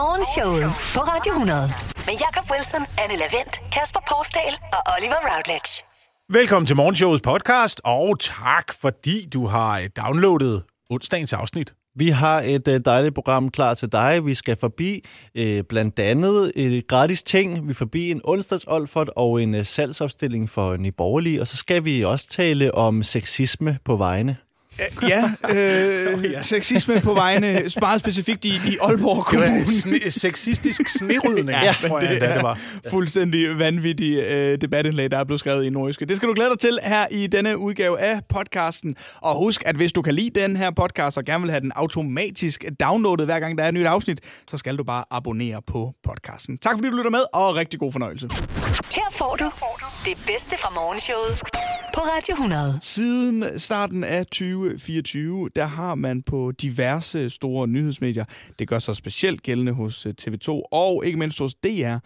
Morgenshowet på Radio 100. Med Jakob Wilson, Anne Lavendt, Kasper Porsdal og Oliver Routledge. Velkommen til Morgenshowets podcast, og tak fordi du har øh, downloadet onsdagens afsnit. Vi har et øh, dejligt program klar til dig. Vi skal forbi øh, blandt andet et gratis ting. Vi forbi en onsdags Olfert og en øh, salgsopstilling for Nyborgerlige. Og så skal vi også tale om sexisme på vegne. Ja, øh, sexisme på vegne, meget specifikt i, i Aalborg Det Kommune. var sne- sexistisk snerydning, ja, tror jeg, det endda, er det var. fuldstændig vanvittig øh, debatindlæg, der er blevet skrevet i Nordiske. Det skal du glæde dig til her i denne udgave af podcasten. Og husk, at hvis du kan lide den her podcast og gerne vil have den automatisk downloadet hver gang der er et nyt afsnit, så skal du bare abonnere på podcasten. Tak fordi du lytter med, og rigtig god fornøjelse. Her får du det bedste fra Morgenshowet på Radio 100. Siden starten af 2024, der har man på diverse store nyhedsmedier, det gør sig specielt gældende hos øh, TV2 og ikke mindst hos DR,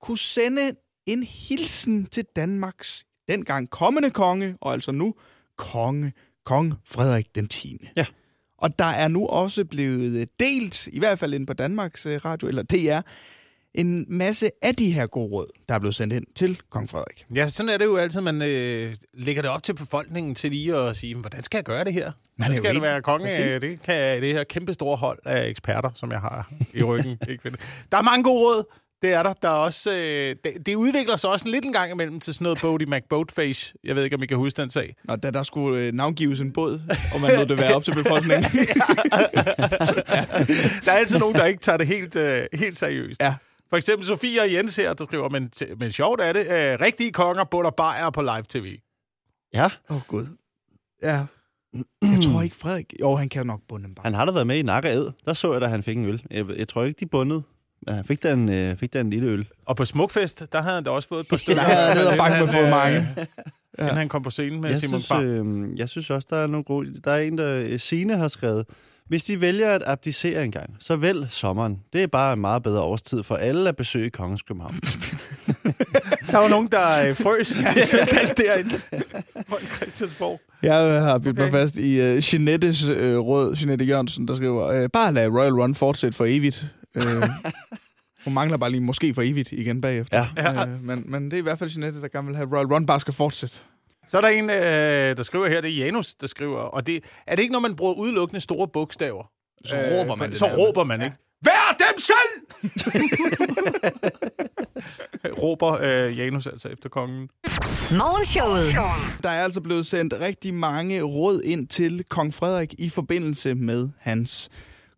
kunne sende en hilsen til Danmarks dengang kommende konge, og altså nu konge, kong Frederik den 10. Ja. Og der er nu også blevet øh, delt, i hvert fald inde på Danmarks øh, Radio, eller DR, en masse af de her gode råd, der er blevet sendt ind til kong Frederik. Ja, sådan er det jo altid, man øh, lægger det op til befolkningen til lige at sige, "Men hvordan skal jeg gøre det her? Man er skal det være konge? Af? Det kan det her kæmpe store hold af eksperter, som jeg har i ryggen. ikke? Der er mange gode råd. Det er der. Der er også, øh, det, det udvikler sig også lidt en gang imellem til sådan noget Bodie McBoatface. Jeg ved ikke, om I kan huske den sag. Når da der skulle øh, navngives en båd, og man lod det være op til befolkningen. Der er altid nogen, der ikke tager det helt, øh, helt seriøst. Ja. For eksempel Sofie og Jens her, der skriver, men, men sjovt er det, øh, rigtige konger bunder bajer på live-tv. Ja, Åh, oh, Gud. Ja. Jeg tror ikke, Frederik... Jo, han kan nok bunde en bare. han har da været med i Nakke Ed. Der så jeg, da han fik en øl. Jeg, jeg tror ikke, de bundede. Men han fik da en, øh, fik da en lille øl. Og på Smukfest, der havde han da også fået et par stykker. Der havde han ned og banke med Inden fået mange. øh, Inden han kom på scenen med Jeg Simon synes, Bang. øh, jeg synes også, der er nogle gode... Der er en, der øh, Signe har skrevet, hvis de vælger at abdicere en gang, så vælg sommeren. Det er bare en meget bedre årstid for alle at besøge Kongens København. Der var nogen, der øh, frøs i sødkast derinde på Christiansborg. Jeg har bidt mig Okay. fast i uh, Jeanettes uh, råd, Jeanette Jørgensen, der skriver, uh, bare lad Royal Run fortsætte for evigt. Uh, hun mangler bare lige måske for evigt igen bagefter. Ja. Uh, men, men det er i hvert fald Jeanette, der gerne vil have, at Royal Run bare skal fortsætte. Så er der en, øh, der skriver her, det er Janus, der skriver, og det, er det ikke, når man bruger udelukkende store bogstaver? Så råber man det Så der. råber man, ikke? Vær dem selv! råber øh, Janus altså efter kongen. Morgenshowet. Der er altså blevet sendt rigtig mange råd ind til kong Frederik i forbindelse med hans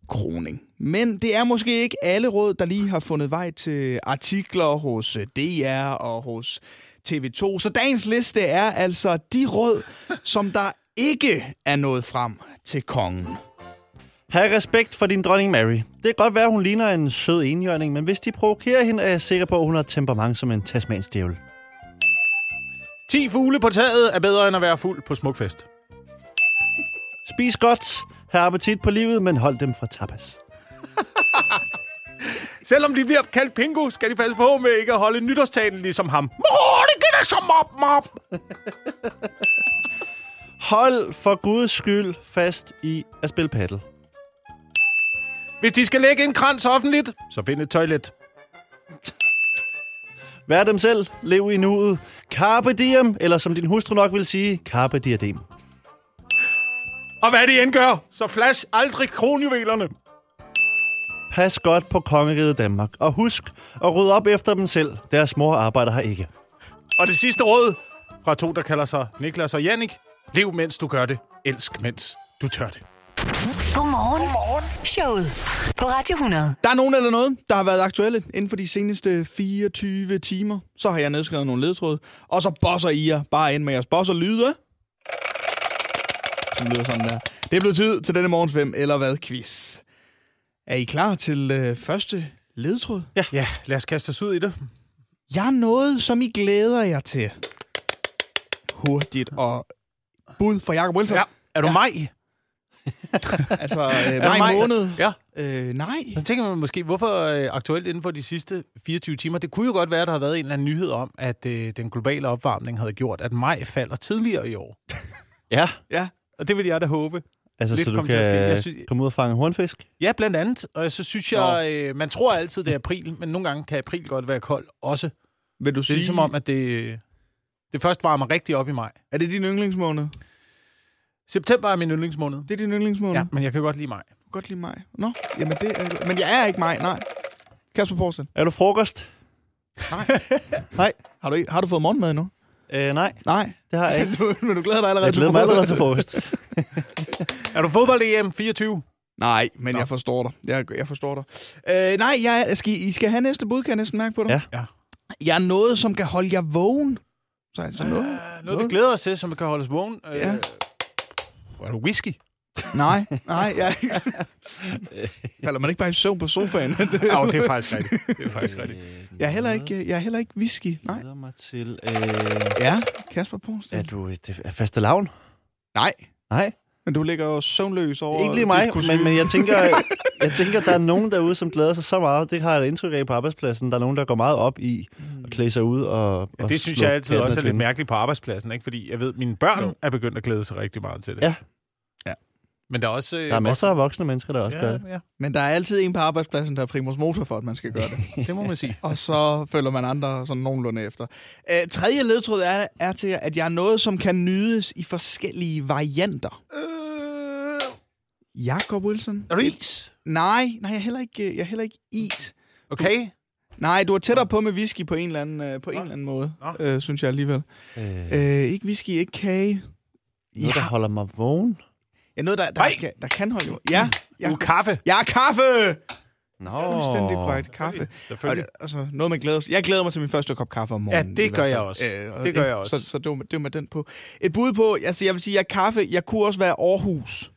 kroning. Men det er måske ikke alle råd, der lige har fundet vej til artikler hos øh, DR og hos TV2. Så dagens liste er altså de råd, som der ikke er nået frem til kongen. Ha' respekt for din dronning Mary. Det kan godt være, hun ligner en sød enhjørning, men hvis de provokerer hende, er jeg sikker på, at hun har temperament som en tasmansk djævel. 10 fugle på taget er bedre end at være fuld på Smukfest. Spis godt, have appetit på livet, men hold dem fra tapas. Selvom de bliver kaldt pingo, skal de passe på med ikke at holde nytårstalen ligesom ham. Åh, det da så mop, mop. Hold for guds skyld fast i at spille paddle. Hvis de skal lægge en krans offentligt, så find et toilet. Vær dem selv, lev i nuet. Carpe diem, eller som din hustru nok vil sige, carpe diadem. Og hvad de end gør, så flash aldrig kronjuvelerne. Pas godt på kongeriget Danmark, og husk at rydde op efter dem selv. Deres mor arbejder her ikke. Og det sidste råd fra to, der kalder sig Niklas og Jannik. Lev, mens du gør det. Elsk, mens du tør det. Godmorgen. Godmorgen. Showet på Radio 100. Der er nogen eller noget, der har været aktuelle inden for de seneste 24 timer. Så har jeg nedskrevet nogle ledtråde, og så bosser I jer bare ind med jeres bosser lyde. Som lyder sådan der. Det er blevet tid til denne morgens hvem eller hvad quiz. Er I klar til øh, første ledtråd? Ja. ja, lad os kaste os ud i det. Jeg er noget, som I glæder jer til. Hurtigt og bud fra Jacob Wilson. Ja. Er du ja. mig? Altså, øh, Er du maj måned. Ja. Øh, nej. Så tænker man måske, hvorfor øh, aktuelt inden for de sidste 24 timer? Det kunne jo godt være, at der har været en eller anden nyhed om, at øh, den globale opvarmning havde gjort, at maj falder tidligere i år. Ja, Ja. Og det vil jeg da håbe. Altså, lidt så du kan Jeg synes- komme ud og fange hornfisk? Ja, blandt andet. Og så synes jeg, øh, man tror altid, det er april, men nogle gange kan april godt være kold også. Vil du Det er ligesom om, at det, det først varmer rigtig op i maj. Er det din yndlingsmåned? September er min yndlingsmåned. Det er din yndlingsmåned? Ja, men jeg kan godt lide maj. Du kan godt lide mig. Nå, jamen det er... Men jeg er ikke mig, nej. Kasper Poulsen, Er du frokost? Nej. Nej. har du, ikke- har du fået morgenmad nu? Øh, nej, Nej. det har jeg ikke. Nu- Men du glæder dig allerede Jeg glæder mig allerede til frokost. Er du fodbold-EM 24? Nej, men Nå. jeg forstår dig. Jeg, jeg forstår dig. Øh, nej, jeg, skal, I skal have næste bud, kan jeg næsten mærke på dig. Ja. Ja. Jeg er noget, som kan holde jer vågen. Så altså noget. Uh, noget, vi glæder os til, som kan holde os vågen. Ja. Er du whisky? Nej, nej, jeg... Falder man ikke bare i søvn på sofaen? Ja, det er faktisk rigtigt. Det er faktisk rigtigt. jeg er heller ikke, jeg er heller ikke whisky. Jeg Nej. glæder mig til... Øh, Ja, Kasper Poulsen. er du det er faste lavn? Nej, Nej, men du ligger jo søvnløs over... ikke lige mig, men, men jeg tænker, jeg tænker, der er nogen derude, som glæder sig så meget. Det har jeg et indtryk af på arbejdspladsen. Der er nogen, der går meget op i at klæde sig ud og, Ja, og det synes jeg altid også er lidt mærkeligt på arbejdspladsen, ikke? fordi jeg ved, at mine børn Jo. er begyndt at glæde sig rigtig meget til det. Ja. Ja. Men der er også... øh, Der er masser af voksne mennesker, der også gør Ja, det. ja, Men der er altid en på arbejdspladsen, der er primus motor for, at man skal gøre det. det må man sige. og så følger man andre sådan nogenlunde efter. Øh, tredje ledtråd er, er til, at jeg er noget, som kan nydes i forskellige varianter. Øh, Jakob Wilson? er du is? Nej, nej, jeg er heller ikke, jeg er heller ikke is. Okay. Nej, du er tættere på med whisky på en eller anden, øh, på en Nå. eller anden måde, Nå. øh, synes jeg alligevel. Øh, Øh, ikke whisky, ikke kage. noget, der holder mig vågen. Ja, noget, der, der, Nej. kan, der kan holde jo. Ja, Ja. ja, Uh, kaffe. ja kaffe! Nå, Fuldstændig korrekt. Kaffe. Og Selvfølgelig. det, altså, noget med glæder. Jeg glæder mig til min første kop kaffe om morgenen. det i gør jeg også. og Det gør jeg også. Så, så det, var, det var med den på. Et bud på, altså jeg vil sige, jeg er kaffe. Jeg kunne også være Aarhus.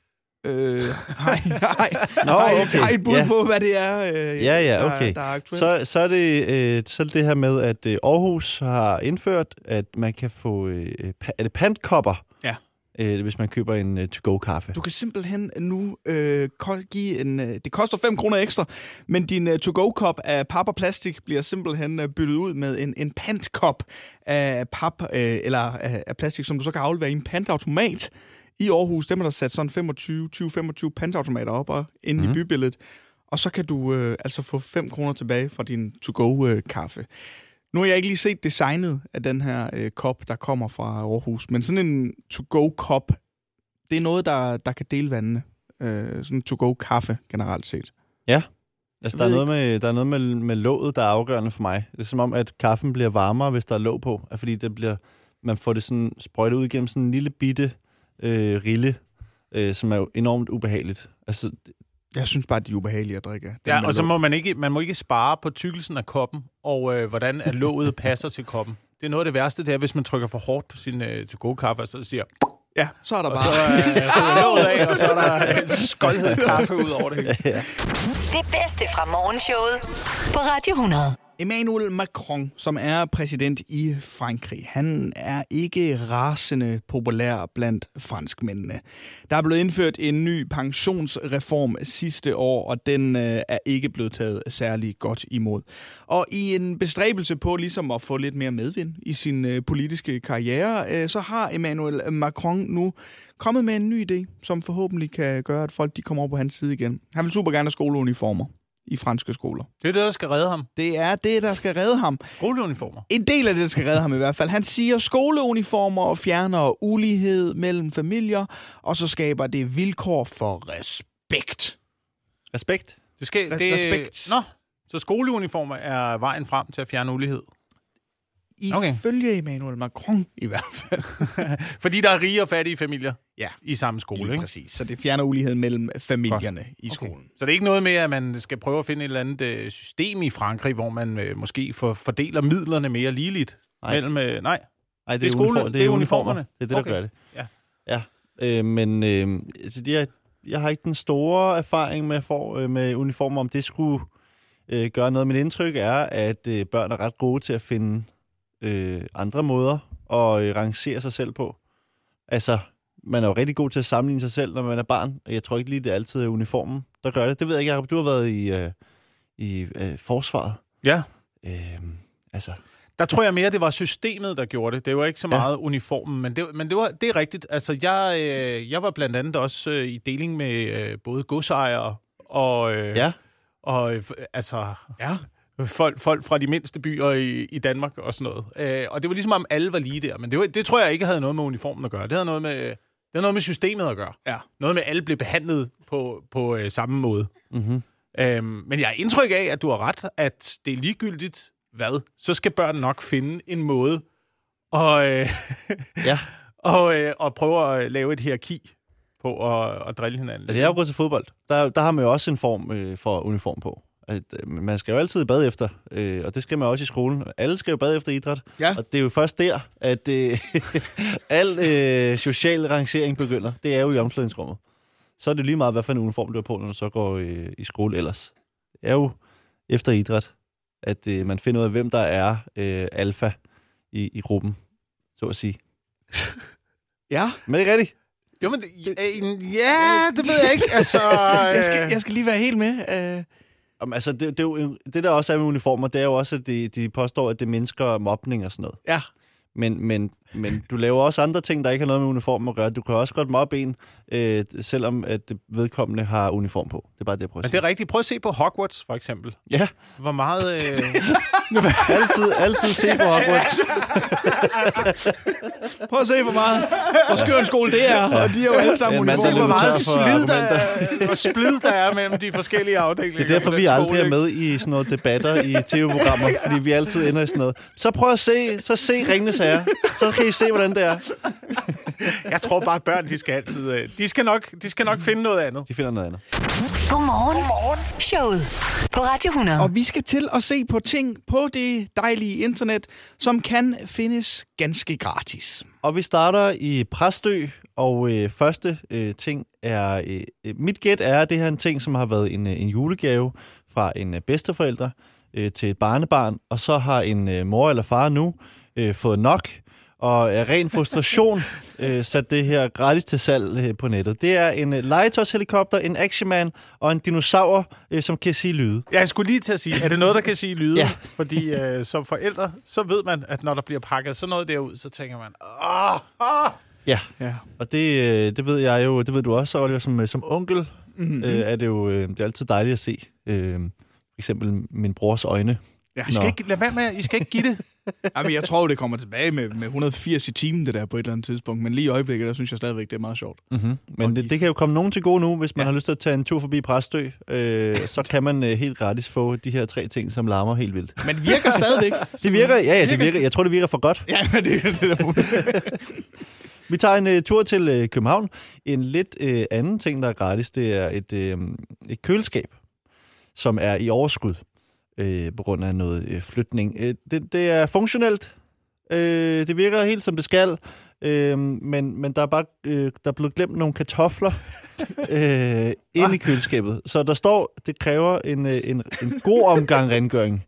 Øh, hej, hej. Nå, Hej, okay. hej, et bud Ja. på, hvad det er. Øh, Ja, ja, der- okay. Der, er aktuelt. Så, så, er det, øh, så er det det her med, at øh, Aarhus har indført, at man kan få øh, pa- er det pantkopper, Ja. øh, hvis man køber en øh, to-go-kaffe. Du kan simpelthen nu øh, give en... Øh, det koster 5 kroner ekstra, men din øh, to-go-kop af pap og plastik bliver simpelthen øh, byttet ud med en, en pantkop af pap øh, eller af, af plastik, som du så kan aflevere i en pantautomat. I Aarhus, dem er der sat sådan 25, 20-25 pantautomater op og inde mm. i bybilledet. Og så kan du øh, altså få 5 kroner tilbage fra din to-go-kaffe. Nu har jeg ikke lige set designet af den her øh, kop, der kommer fra Aarhus, men sådan en to-go-kop det er noget, der, der kan dele vandene. Øh, sådan to-go kaffe generelt set. Altså, Jeg der er noget, med, der er noget med, med låget, der er afgørende for mig. Det er som om, at kaffen bliver varmere, hvis der er låg på. Altså, Fordi det bliver, man får det sådan sprøjtet ud igennem sådan en lille bitte øh, rille, øh, som er jo enormt ubehageligt. Altså, Jeg synes bare, de er ubehagelige at drikke. Ja, og så må man ikke, man må ikke spare på tykkelsen af koppen, og øh, hvordan at låget passer til koppen. Det er noget af det værste, det er, hvis man trykker for hårdt på sin øh, to-go-kaffe, og så siger, Ja, så er der og bare... så øh, ryger låget af, og så er der en skoldhed kaffe ud over det hele. Det bedste fra morgenshowet på Radio 100. Emmanuel Macron, som er præsident i Frankrig, han er ikke rasende populær blandt franskmændene. Der er blevet indført en ny pensionsreform sidste år, og den øh, er ikke blevet taget særlig godt imod. Og i en bestræbelse på ligesom at få lidt mere medvind i sin øh, politiske karriere, øh, så har Emmanuel Macron nu kommet med en ny idé, som forhåbentlig kan gøre, at folk de kommer over på hans side igen. Han vil super gerne have skoleuniformer i franske skoler. Det er det, der skal redde ham. Det er det, der skal redde ham. Skoleuniformer. En del af det, der skal redde ham i hvert fald. Han siger, skoleuniformer fjerner ulighed mellem familier, og så skaber det vilkår for respekt. respekt. Det skal, det, respekt. Nå, så skoleuniformer er vejen frem til at fjerne ulighed. Okay. Ifølge Emmanuel Macron i hvert fald. Fordi der er rige og fattige familier Ja, i samme skole, lige ikke? præcis. Så det fjerner uligheden mellem familierne i Okay. skolen. Så det er ikke noget med, at man skal prøve at finde et eller andet øh, system i Frankrig, hvor man øh, måske for, fordeler midlerne mere ligeligt. Nej. Mellem, øh, nej. Ej, det, Det er er, skole- uniform, det er uniformerne. Det er det, der Okay. gør det. Ja. Ja, øh, men øh, altså, jeg, jeg har ikke den store erfaring med, for, øh, med uniformer, om det skulle øh, gøre noget. Mit indtryk er, at øh, børn er ret gode til at finde øh, andre måder at øh, rangere sig selv på. Altså, man er jo rigtig god til at sammenligne sig selv, når man er barn. og Jeg tror ikke lige, det altid er uniformen, der gør det. Det ved jeg ikke, Jacob. Du har været i, øh, i øh, forsvaret. Ja. Øh, altså, Der tror jeg mere, det var systemet, der gjorde det. Det var ikke så meget ja. uniformen, men, det, men det, var, det er rigtigt. Altså, jeg, øh, jeg var blandt andet også øh, i deling med øh, både godsejere og, øh, Ja. og øh, altså, Ja. Folk, folk fra de mindste byer i, i Danmark og sådan noget. Øh, og det var ligesom om alle var lige der, men det, var, det tror jeg ikke havde noget med uniformen at gøre. Det havde noget med, det havde noget med systemet at gøre. Ja. Noget med, at alle blev behandlet på, på øh, samme måde. Mm-hmm. Øhm, men jeg har indtryk af, at du har ret, at det er ligegyldigt hvad, så skal børn nok finde en måde og, øh, Ja. og, øh, og prøve at lave et hierarki på at, at drille hinanden. Altså, jeg har jo gået til fodbold. Der, der har man jo også en form øh, for uniform på. Øh, man skal jo altid bade efter, øh, og det skal man også i skolen. Alle skal jo bade efter idræt, Ja. og det er jo først der, at øh, al øh, social rangering begynder. Det er jo i omklædningsrummet. Så er det lige meget, hvad for en uniform du har på, når du så går øh, i skole ellers. Det er jo efter idræt, at øh, man finder ud af, hvem der er øh, alfa i, i gruppen, så at sige. Ja. Men det er rigtigt. Jo, men, det- øh, ja, det ved jeg ikke. Altså, Jeg skal, øh, jeg skal lige være helt med. Uh, Altså, det, det, er jo, det, der også er med uniformer, det er jo også, at de, de påstår, at det mindsker mobning og sådan noget. ja. Men, men, men du laver også andre ting, der ikke har noget med uniform at gøre. Du kan også godt mobbe en, øh, selvom at det vedkommende har uniform på. Det er bare det, jeg prøver men at det sige. er rigtigt. Prøv at se på Hogwarts, for eksempel. Ja, Hvor meget... Øh, altid, altid se på Hogwarts. Prøv at se, hvor meget. Hvor skør en skole det er. Og de er jo alle sammen der uniformer. hvor meget slid der, er, hvor splid der er mellem de forskellige afdelinger. Det er derfor, vi aldrig skole, er med i sådan noget debatter i tv-programmer, fordi vi altid ender i sådan noget. Så prøv at se, så se Ringnes Herre. Så kan I se, hvordan det er. Jeg tror bare, at børn, de skal altid... øh, De skal nok, de skal nok finde noget andet. De finder noget andet. Godmorgen. Godmorgen. Showet på Radio 100. Og vi skal til at se på ting på det dejlige internet, som kan findes ganske gratis. Og vi starter i Præstø, og øh, første øh, ting er... Øh, øh, mit gæt er, at det her er en ting, som har været en, øh, en julegave fra en øh, bedsteforælder øh, til et barnebarn, og så har en øh, mor eller far nu øh, fået nok, og af ren frustration øh, sat det her gratis til salg øh, på nettet. Det er en øh, legetøjshelikopter, en actionman og en dinosaur, øh, som kan sige lyde. Jeg skulle lige til at sige, er det noget, der kan sige lyde? Ja. Fordi øh, som forældre, så ved man, at når der bliver pakket sådan noget derud, så tænker man, åh, åh. Ja, Ja. og det, øh, det ved jeg jo, det ved du også, Oliver, som, øh, som onkel, Mm-hmm. øh, er det jo øh, det er altid dejligt at se. Øh, for eksempel min brors øjne. Ja. I skal Nå. ikke, lad være med, I skal ikke give det. Jamen, jeg tror, det kommer tilbage med, med 180 i timen, det der på et eller andet tidspunkt. Men lige i øjeblikket, der synes jeg stadigvæk, det er meget sjovt. Mm-hmm. Men det, det kan jo komme nogen til gode nu, hvis man ja. har lyst til at tage en tur forbi Præstø. Øh, så kan man øh, helt gratis få de her tre ting, som larmer helt vildt. Men det virker stadigvæk. Det virker, ja, ja, det Virker. Jeg tror, det virker for godt. ja, men det, det er der Vi tager en uh, tur til uh, København. En lidt uh, anden ting, der er gratis, det er et, uh, et køleskab, som er i overskud uh, på grund af noget uh, flytning. Uh, det, det er funktionelt. Uh, det virker helt som det skal. Uh, men, men der er bare uh, der er blevet glemt nogle kartofler uh, ind i køleskabet. Så der står, det kræver en, uh, en, en god omgang rengøring,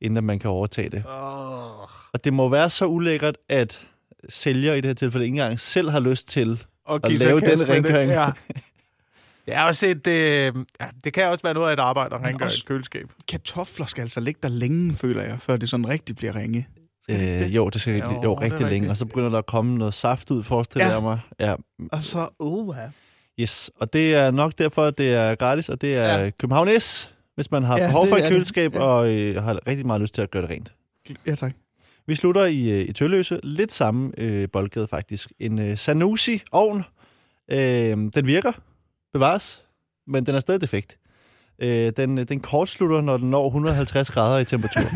inden man kan overtage det. Oh. Og det må være så ulækkert, at sælger i det her tilfælde ikke engang selv har lyst til. Og At lave den rengøring. Ja. Det er også et... Øh, ja, det kan også være noget af et arbejde at rengøre et køleskab. Kartofler skal altså ligge der længe, føler jeg, før det sådan rigtig bliver ringe. Øh, jo, det skal Jo, jo, er rigtig længe. Og så begynder der at komme noget saft ud, forestiller Ja. jeg mig. Ja, Og så, uh, yes. Og det er nok derfor, at det er gratis, og det er Ja. ja. København S, hvis man har Ja, ja, behov for et køleskab, Ja. ja. og øh, har rigtig meget lyst til at gøre det rent. ja tak. Vi slutter i, øh, i Tølløse. Lidt samme øh, boldgade faktisk. En øh, Sanusi-ovn. Øh, den virker, bevares, men den er stadig defekt. Øh, den, den kortslutter, når den når 150 grader i temperatur.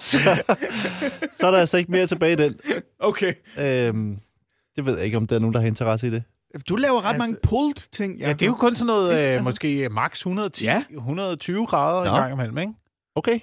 så, så er der altså ikke mere tilbage i den. Okay. Øh, det ved jeg ikke, om der er nogen, der har interesse i det. Du laver ret Altså- mange pulled ting. Ja, det er jo kun sådan noget, øh, måske max 110, Ja. 120 grader en Nå. gang imellem, ikke? Okay.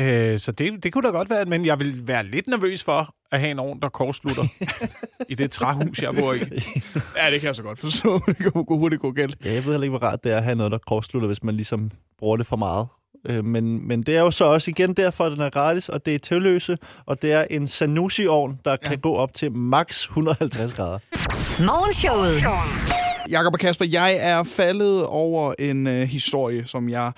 Øh, så det, det kunne da godt være, men jeg vil være lidt nervøs for at have en ovn, der kortslutter i det træhus, jeg bor i. Ja, det kan jeg så godt forstå. Det kan hurtigt gå galt. Ja, jeg ved heller ikke, hvor rart det er at have noget, der kortslutter, hvis man ligesom bruger det for meget. Øh, men, men det er jo så også igen derfor, at den er gratis, og det er tilløse, og det er en Sanusi-ovn, der ja. kan gå op til max 150 grader. Morgenshowet. Jakob og Kasper, jeg er faldet over en øh, historie, som jeg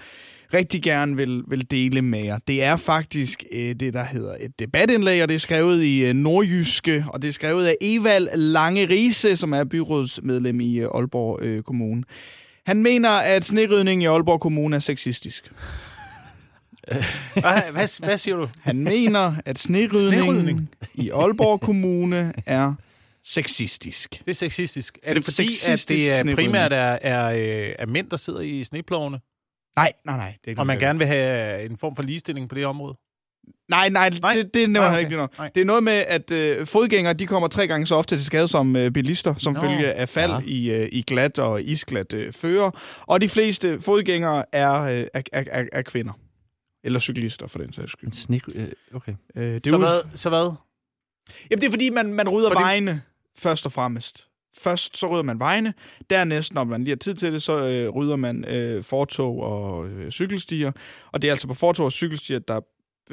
rigtig gerne vil, vil dele med jer. Det er faktisk øh, det, der hedder et debatindlæg, og det er skrevet i øh, Nordjyske, og det er skrevet af Evald Lange Riese, som er byrådsmedlem i øh, Aalborg øh, Kommune. Han mener, at snerydning i Aalborg Kommune er sexistisk. Hvad, hvad, hvad siger du? Han mener, at snerydning, Snerydning? i Aalborg Kommune er sexistisk. Det er sexistisk. Er En det fordi, at det er primært er, er, øh, er mænd, der sidder i sneplovene, Nej, nej, nej. Det er ikke og man gerne vil have en form for ligestilling på det område? Nej, nej, Nej. det, det nævner Nej, han okay. ikke lige noget. Nej. Det er noget med, at øh, fodgængere de kommer tre gange så ofte til skade som øh, bilister, som Nå. følge af fald Ja. i, øh, i glat og isglat øh, fører. Og de fleste fodgængere er, øh, er, er, er, er kvinder. Eller cyklister, for den sags skyld. En sne... Øh, okay. Øh, det, Så ud- hvad? Så hvad? Jamen, det er fordi, man, man rydder fordi... vejene først og fremmest. Først så rydder man vejene. Dernæst, når man lige har tid til det, så øh, rydder man øh, fortog og øh, cykelstier. Og det er altså på fortog og cykelstier, der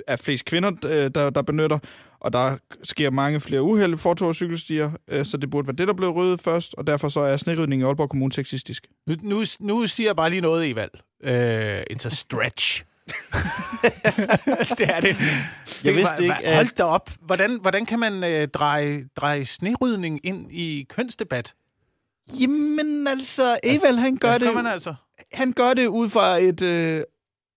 er flest kvinder, øh, der, der benytter. Og der sker mange flere uheld i fortog og cykelstier, øh, så det burde være det, der blev ryddet først. Og derfor så er snerydningen i Aalborg Kommune sexistisk. Nu, nu, nu siger jeg bare lige noget, Evald. Øh, it's a stretch. det er det. Jeg vidste Hva- ikke, at- Hold da op. Hvordan, hvordan kan man øh, dreje, dreje snerydning ind i kønsdebat? Jamen altså, Evald, han gør, Hvad det, gør man altså? han gør det ud fra et øh,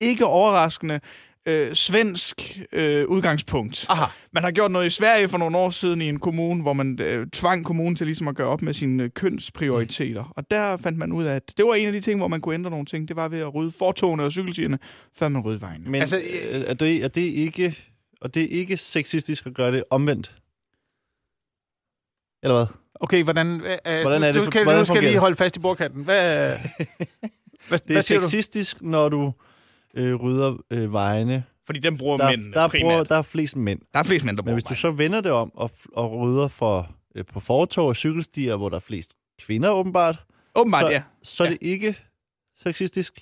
ikke overraskende øh, svensk øh, udgangspunkt. Aha. Man har gjort noget i Sverige for nogle år siden i en kommune, hvor man øh, tvang kommunen til ligesom at gøre op med sine øh, kønsprioriteter. Og der fandt man ud af, at det var en af de ting, hvor man kunne ændre nogle ting. Det var ved at rydde fortogene og cykelstierne, før man rydde vejen. Men Altså, altså, er, det, er det ikke... Og det er ikke sexistisk at gøre det omvendt? Eller hvad? Okay, hvordan, øh, Hvordan er det du, for- kan, hvordan nu skal jeg lige holde fast i bordkanten. Hvad, hvad, Det er hvad siger du? sexistisk, når du øh, rydder øh, vejene. Fordi den bruger Der, mænd der, er primært. bruger, der er flest mænd. der er flest mænd, der Men bruger hvis du så vender det om og, og rydder for, øh, på fortog og cykelstier, hvor der er flest kvinder åbenbart, Åbenbart, så, ja. så er det ikke sexistisk.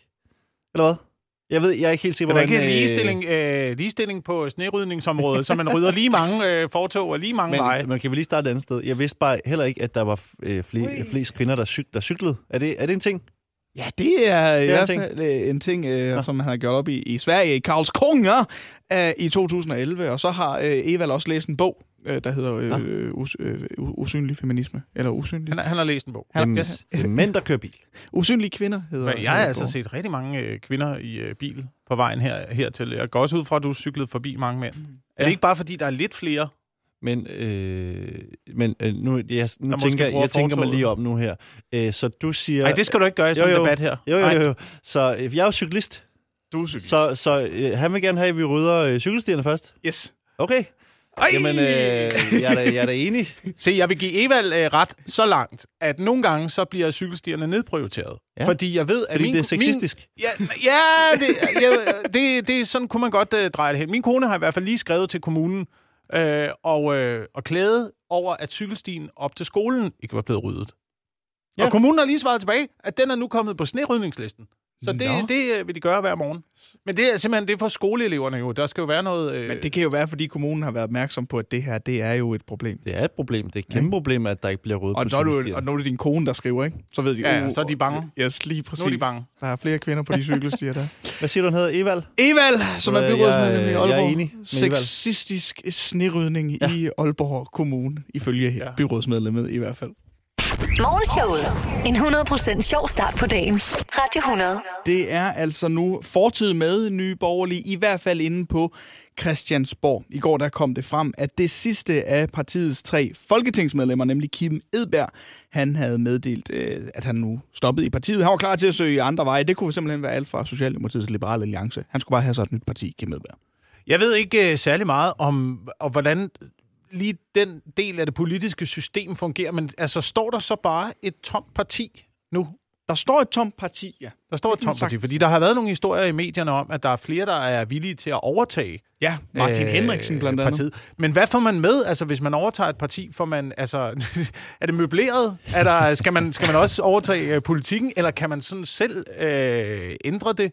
Eller hvad? Jeg ved, jeg er ikke helt sikker Er der hvordan... ikke øh, ligestilling, øh, ligestilling på snerydningsområdet, så man rydder lige mange øh, fortog og lige mange veje? Men man kan vel lige starte et andet sted. Jeg vidste bare heller ikke, at der var øh, fle, flest kvinder, der, cyk, der cyklede. Er det, er det en ting? Ja, det er i en hvert ting. fald øh, en ting, øh, som han har gjort op i, i Sverige, i Karlskrona, øh, i 2011. Og så har øh, Evald også læst en bog, øh, der hedder øh, us, øh, Usynlig Feminisme. Eller Usynlig. Han, han har læst en bog. Han- Jamen, yes. Det er mænd, der kører bil. Usynlige kvinder hedder Men jeg har altså set rigtig mange øh, kvinder i øh, bil på vejen her, hertil. Jeg går også ud fra, at du cyklede forbi mange mænd. Er Ja. det ikke bare, fordi der er lidt flere? Men, øh, men øh, nu, jeg, nu tænker, jeg tænker mig lige om nu her. Øh, så du siger... Nej, det skal du ikke gøre i sådan en debat her. Jo, jo, jo, jo. Så øh, jeg er jo cyklist, Du er cyklist. så, så øh, han vil gerne have, at vi rydder øh, cykelstierne først. Yes. Okay. Ej! Jamen, øh, jeg, er da, jeg er da enig. Se, jeg vil give Evald øh, ret så langt, at nogle gange så bliver cykelstierne nedprioriteret. Ja. Fordi jeg ved, at Fordi min, det er sexistisk. Min, ja, ja, det, ja det, det, sådan kunne man godt øh, dreje det hen. Min kone har i hvert fald lige skrevet til kommunen øh, og, øh, og klæde over, at cykelstien op til skolen ikke var blevet ryddet. Ja. Og kommunen har lige svaret tilbage, at den er nu kommet på snerydningslisten. Så det, Nå. det øh, vil de gøre hver morgen. Men det er simpelthen det er for skoleeleverne jo. Der skal jo være noget... Øh, Men det kan jo være, fordi kommunen har været opmærksom på, at det her, det er jo et problem. Det er et problem. Det er et kæmpe problem, at der ikke bliver ryddet Og på når, du, og når det er din kone, der skriver, ikke? så ved de, Ja, ja, uh, så er de bange. Yes, lige præcis. nu er de bange. Der er flere kvinder på de cykelstier der. Hvad siger du, han hedder? Evald? Evald, som er byrådsmedlem i jeg er Aalborg. enig med Evald. Sexistisk snerydning ja. i Aalborg Kommune, ifølge ja. Ja. byrådsmedlemmet i hvert fald. Morgenshowet. En 100% sjov start på dagen. Radio 100. Det er altså nu fortid med Nye Borgerlige, i hvert fald inde på Christiansborg. I går der kom det frem, at det sidste af partiets tre folketingsmedlemmer, nemlig Kim Edberg, han havde meddelt, øh, at han nu stoppede i partiet. Han var klar til at søge andre veje. Det kunne simpelthen være alt fra Socialdemokratiets Liberale Alliance. Han skulle bare have så et nyt parti, Kim Edberg. Jeg ved ikke uh, særlig meget om, og hvordan lige den del af det politiske system fungerer, men altså står der så bare et tomt parti nu? Der står et tomt parti, ja. Der står et tomt parti, fordi der har været nogle historier i medierne om, at der er flere, der er villige til at overtage Ja, Martin øh, Henriksen blandt andet. partiet. Men hvad får man med? Altså, hvis man overtager et parti, får man, altså, er det møbleret? Er der, skal, man, skal man også overtage øh, politikken, eller kan man sådan selv øh, ændre det?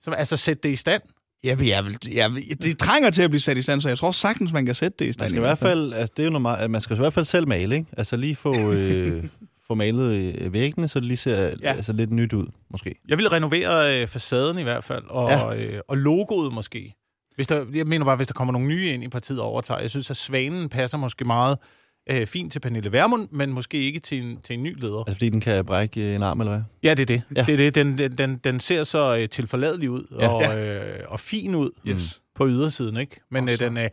Så, altså, sætte det i stand? Jeg vil, jeg vil, jeg vil, det trænger til at blive sat i stand, så jeg tror sagtens, man kan sætte det i stand. Man skal i hvert fald, altså, det er jo noget meget, man skal i hvert fald selv male, ikke? Altså lige få, øh, få malet øh, væggene, så det lige ser Ja. ja. altså, lidt nyt ud, måske. Jeg vil renovere øh, facaden i hvert fald, og, Ja. ja. øh, og logoet måske. Hvis der, jeg mener bare, hvis der kommer nogle nye ind i partiet og overtager. Jeg synes, at Svanen passer måske meget øh, fint til Pernille Vermund, men måske ikke til en, til en ny leder. Altså fordi den kan brække øh, en arm, eller hvad? Ja, det er det. Ja. Ja. det, er det. Den, den, den, ser så øh, tilforladelig ud Ja. og, øh, og fin ud Yes. på ydersiden, ikke? Men øh, den, øh,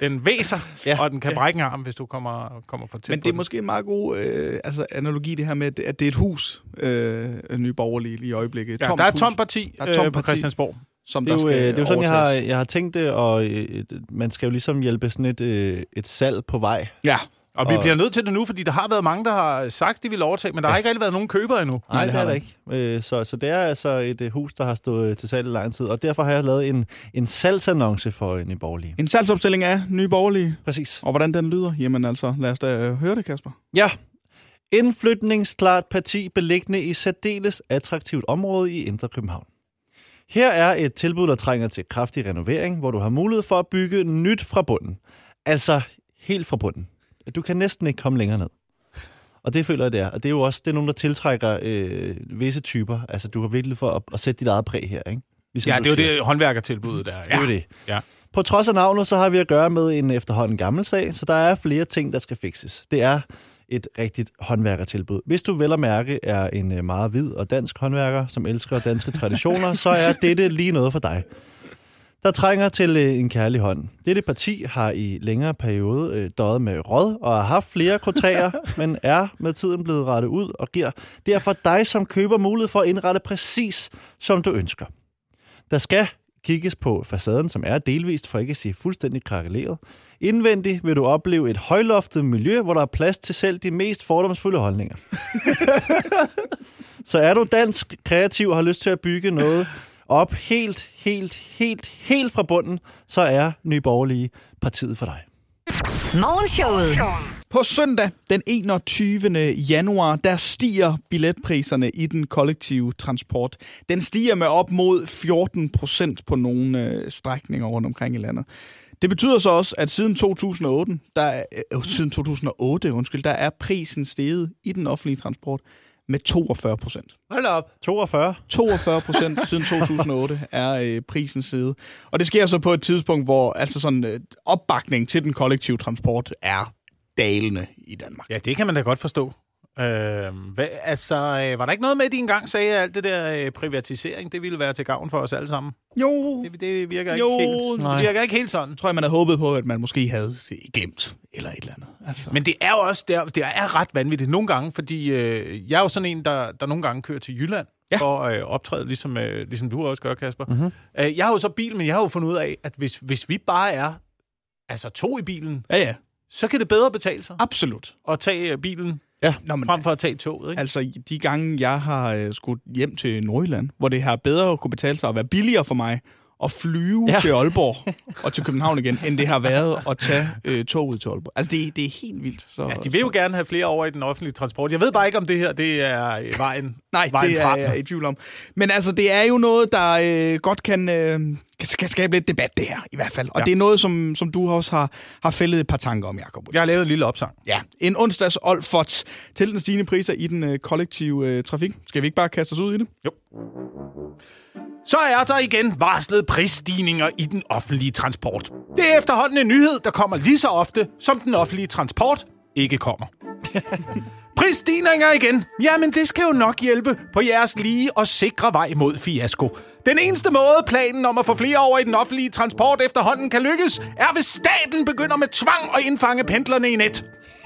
den væser, Ja. ja. og den kan brække en arm, hvis du kommer, kommer for tæt Men det er den. måske en meget god øh, altså, analogi, det her med, at det er et hus, øh, Nye Borgerlige lige i øjeblikket. Et Ja, tomt der er et tomt parti, Der er tomt øh, på parti. Christiansborg. Som Det er, der jo, øh, skal det er jo sådan, jeg har, jeg har tænkt det, og øh, man skal jo ligesom hjælpe sådan et, øh, et salg på vej. Ja, Og vi Og- bliver nødt til det nu, fordi der har været mange, der har sagt, de vil overtage, men der ja. har ikke rigtig været nogen køber endnu. Nej, det har er der ikke. Øh, så, så det er altså et øh, hus, der har stået øh, til salg i lang tid, og derfor har jeg lavet en, en salgsannonce for en borgerlige. en salgsopstilling af Nye Borgerlige. Præcis. Og hvordan den lyder? Jamen altså, lad os da øh, høre det, Kasper. Ja. Indflytningsklart parti beliggende i særdeles attraktivt område i Indre København. Her er et tilbud, der trænger til kraftig renovering, hvor du har mulighed for at bygge nyt fra bunden. Altså helt fra bunden. Du kan næsten ikke komme længere ned. Og det føler jeg, det er. Og det er jo også det er nogen, der tiltrækker øh, visse typer. Altså, du har virkelig for at, at sætte dit eget præg her, ikke? Ligesom Ja, det er jo det håndværkertilbud, der er. Det er jo det. Ja. På trods af navnet, så har vi at gøre med en efterhånden gammel sag, så der er flere ting, der skal fikses. Det er et rigtigt håndværkertilbud. Hvis du vel at mærke er en øh, meget hvid og dansk håndværker, som elsker danske traditioner, så er dette lige noget for dig. Der trænger til øh, en kærlig hånd. Dette parti har i længere periode øh, døjet med råd og har haft flere krotræer, men er med tiden blevet rettet ud og giver derfor dig som køber mulighed for at indrette præcis, som du ønsker. Der skal kigges på facaden, som er delvist, for ikke at sige fuldstændig krakeleret. Indvendigt vil du opleve et højloftet miljø, hvor der er plads til selv de mest fordomsfulde holdninger. Så er du dansk kreativ og har lyst til at bygge noget op helt, helt, helt, helt fra bunden, så er Nye Borgerlige partiet for dig. Morgenshowet. På søndag den 21. januar, der stiger billetpriserne i den kollektive transport. Den stiger med op mod 14 procent på nogle øh, strækninger rundt omkring i landet. Det betyder så også, at siden 2008, der er, øh, siden 2008 undskyld, der er prisen steget i den offentlige transport med 42 procent. Hold op. 42. 42 procent siden 2008 er øh, prisen steget. Og det sker så på et tidspunkt, hvor altså sådan øh, opbakning til den kollektive transport er dalende i Danmark. Ja, det kan man da godt forstå. Øh, hvad, altså, øh, var der ikke noget med, at de engang sagde, at alt det der øh, privatisering, det ville være til gavn for os alle sammen? Jo, Det, det virker Jo, ikke helt, nej. det virker ikke helt sådan. tror jeg, man havde håbet på, at man måske havde glemt eller et eller andet. Altså. Men det er jo også det er, det er ret vanvittigt nogle gange, fordi øh, jeg er jo sådan en, der, der nogle gange kører til Jylland Ja. for at øh, optræde, ligesom, øh, ligesom du også gør, Kasper. Mm-hmm. Øh, jeg har jo så bil, men jeg har jo fundet ud af, at hvis, hvis vi bare er altså to i bilen, Ja, ja, så kan det bedre betale sig absolut. at tage øh, bilen Nå, men, frem for at tage toget. Ikke? altså, de gange, jeg har øh, skudt hjem til Nordjylland, hvor det har bedre kunne betale sig at være billigere for mig at flyve ja. Til Aalborg og til København igen, end det har været at tage øh, toget til Aalborg. Altså, det, det er helt vildt. Så, Ja, de vil jo gerne have flere over i den offentlige transport. Jeg ved bare ikke, om det her det er øh, vejen, Nej, vejen det er jeg i tvivl om. Men altså, det er jo noget, der øh, godt kan, øh, kan, kan skabe lidt debat, det her, i hvert fald. Og ja. Det er noget, som, som du også har, har fældet et par tanker om, Jacob. Jeg har lavet en lille opsang. Ja, en onsdags Olfert til den stigende priser i den øh, kollektive øh, trafik. Skal vi ikke bare kaste os ud i det? Jo. Så er der igen varslet prisstigninger i den offentlige transport. Det er efterhånden en nyhed, der kommer lige så ofte, som den offentlige transport ikke kommer. Prisstigninger igen. Jamen, det skal jo nok hjælpe på jeres lige og sikre vej mod fiasko. Den eneste måde, planen om at få flere over i den offentlige transport efterhånden kan lykkes, er hvis staten begynder med tvang at indfange pendlerne i net.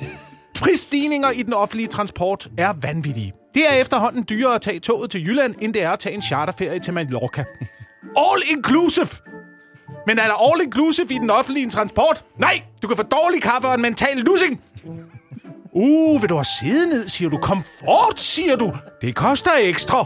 Prisstigninger i den offentlige transport er vanvittige. Det er efterhånden dyrere at tage toget til Jylland, end det er at tage en charterferie til Mallorca. All inclusive! Men er der all inclusive i den offentlige transport? Nej, du kan få dårlig kaffe og en mental lussing. Uh, vil du have siddet ned, siger du. Komfort, siger du. Det koster ekstra.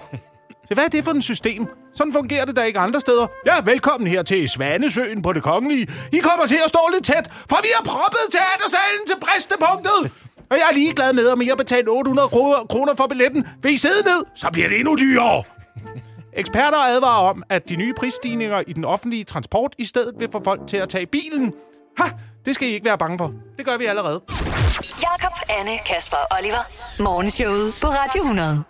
Så hvad er det for et system? Sådan fungerer det da ikke andre steder. Ja, velkommen her til Svanesøen på det kongelige. I kommer til at stå lidt tæt, for vi har proppet teatersalen til bristepunktet. Og jeg er ligeglad med, om I har betalt 800 kro- kroner for billetten. Vil I sidde ned, så bliver det endnu dyrere. Eksperter advarer om, at de nye prisstigninger i den offentlige transport i stedet vil få folk til at tage bilen. Ha! Det skal I ikke være bange for. Det gør vi allerede. Jakob, Anne, Kasper og Oliver. Morgenshowet på Radio 100.